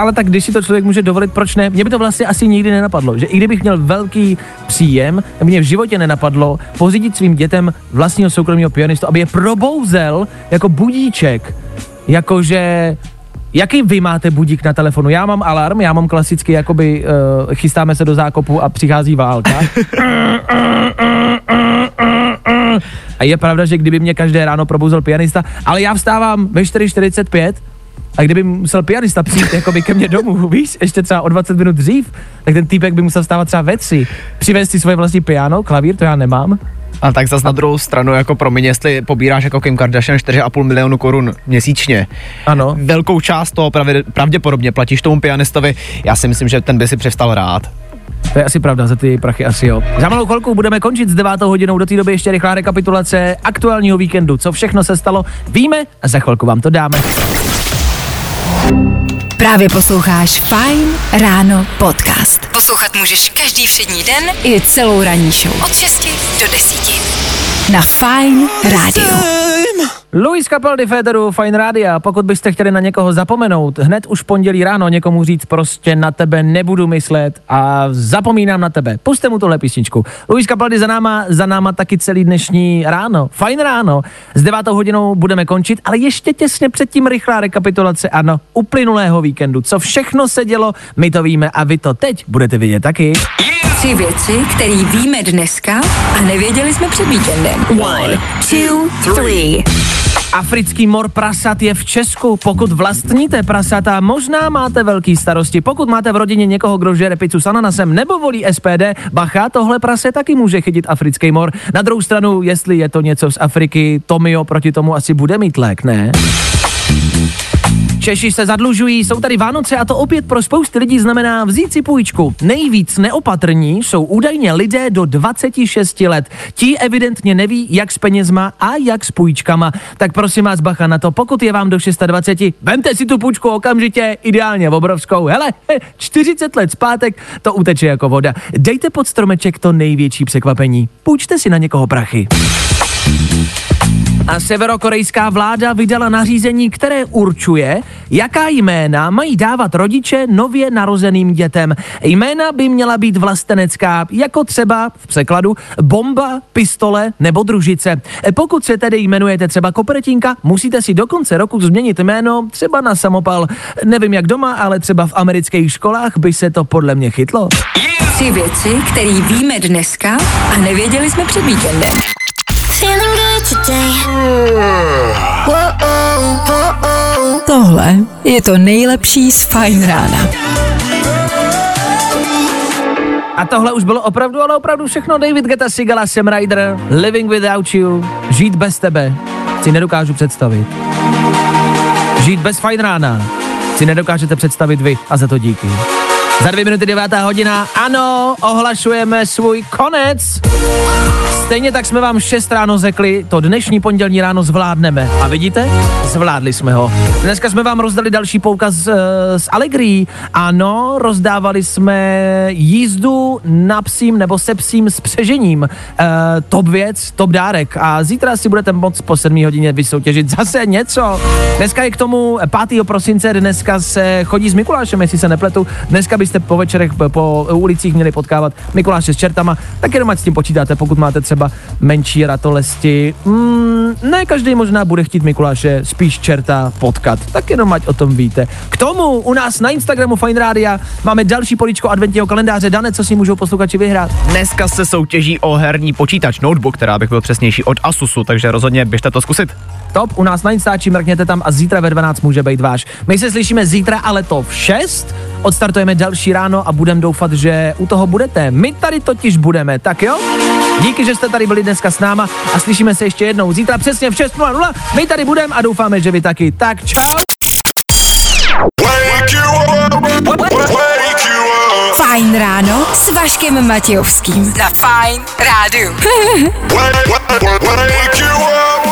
ale tak když si to člověk může dovolit, proč ne? Mně by to vlastně asi nikdy nenapadlo, že i kdybych měl velký příjem, mě v životě nenapadlo pořídit svým dětem vlastního soukromého pianistu, aby je probouzel jako budíček, jakože Jaký vy máte budík na telefonu? Já mám alarm, já mám klasicky, jakoby uh, chystáme se do zákopu a přichází válka. A je pravda, že kdyby mě každé ráno probouzel pianista, ale já vstávám ve 4.45 a kdyby musel pianista přijít jakoby ke mně domů, víš, ještě třeba o 20 minut dřív, tak ten týpek by musel vstávat třeba ve tři. Přivést si svoje vlastní piano, klavír, to já nemám. A tak zas na druhou stranu, jako pro mě, jestli pobíráš jako Kim Kardashian 4,5 milionu korun měsíčně, Ano. velkou část toho pravě, pravděpodobně platíš tomu pianistovi, já si myslím, že ten by si přestal rád. To je asi pravda, za ty prachy asi jo. Za malou chvilku budeme končit s devátou hodinou, do té doby ještě rychlá rekapitulace aktuálního víkendu, co všechno se stalo, víme a za chvilku vám to dáme. Právě posloucháš Fine Ráno podcast. Poslouchat můžeš každý všední den i celou ranní show. Od 6 do 10. Na Fine Radio. Luis Capaldi Federu, Fine Radio. Pokud byste chtěli na někoho zapomenout, hned už pondělí ráno někomu říct prostě na tebe nebudu myslet a zapomínám na tebe. Puste mu tuhle písničku. Luis Capaldi za náma, za náma taky celý dnešní ráno. Fine ráno. S devátou hodinou budeme končit, ale ještě těsně předtím rychlá rekapitulace, ano, uplynulého víkendu. Co všechno se dělo, my to víme a vy to teď budete vidět taky. Yes, Tři věci, které víme dneska a nevěděli jsme před víkendem. One, two, three. Africký mor prasat je v Česku. Pokud vlastníte prasata, možná máte velký starosti. Pokud máte v rodině někoho, kdo žere pizzu s ananasem nebo volí SPD, bacha, tohle prase taky může chytit africký mor. Na druhou stranu, jestli je to něco z Afriky, Tomio proti tomu asi bude mít lék, ne? Češi se zadlužují, jsou tady Vánoce a to opět pro spousty lidí znamená vzít si půjčku. Nejvíc neopatrní jsou údajně lidé do 26 let. Ti evidentně neví, jak s penězma a jak s půjčkama. Tak prosím vás bacha na to, pokud je vám do 26, vemte si tu půjčku okamžitě, ideálně obrovskou. Hele, 40 let zpátek, to uteče jako voda. Dejte pod stromeček to největší překvapení. Půjčte si na někoho prachy. A severokorejská vláda vydala nařízení, které určuje, jaká jména mají dávat rodiče nově narozeným dětem. Jména by měla být vlastenecká, jako třeba v překladu bomba, pistole nebo družice. Pokud se tedy jmenujete třeba Kopertinka, musíte si do konce roku změnit jméno třeba na samopal. Nevím jak doma, ale třeba v amerických školách by se to podle mě chytlo. Tři věci, které víme dneska a nevěděli jsme před víkendem. Tohle je to nejlepší z Fine Rána. A tohle už bylo opravdu, ale opravdu všechno. David Geta, Sigala, Sam Ryder, Living Without You, Žít bez tebe, si nedokážu představit. Žít bez fajn rána si nedokážete představit vy a za to díky. Za dvě minuty devátá hodina, ano, ohlašujeme svůj konec. Stejně tak jsme vám 6 ráno řekli, to dnešní pondělní ráno zvládneme. A vidíte? Zvládli jsme ho. Dneska jsme vám rozdali další poukaz uh, z Allegrí. Ano, rozdávali jsme jízdu na psím nebo se psím s přežením. Uh, top věc, top dárek. A zítra si budete moct po 7 hodině vysoutěžit zase něco. Dneska je k tomu 5. prosince, dneska se chodí s Mikulášem, jestli se nepletu. Dneska byste po večerech po- ulicích měli potkávat Mikuláše s čertama. Tak jenom ať s tím počítáte, pokud máte třeba menší ratolesti. Mm, ne každý možná bude chtít Mikuláše spíš čerta potkat. Tak jenom ať o tom víte. K tomu u nás na Instagramu Fine Rádia máme další políčko adventního kalendáře. Dane, co si můžou posluchači vyhrát? Dneska se soutěží o herní počítač, notebook, která bych byl přesnější od Asusu, takže rozhodně běžte to zkusit. Top, u nás na Instači, mrkněte tam a zítra ve 12 může být váš. My se slyšíme zítra, ale to v 6. Odstartujeme další ráno a budeme doufat, že u toho budete. My tady totiž budeme, tak jo? Díky, že jste tady byli dneska s náma a slyšíme se ještě jednou. Zítra přesně v 6.00. My tady budeme a doufáme, že vy taky. Tak čau. Fajn ráno s Vaškem Matějovským. Na Fajn rádu.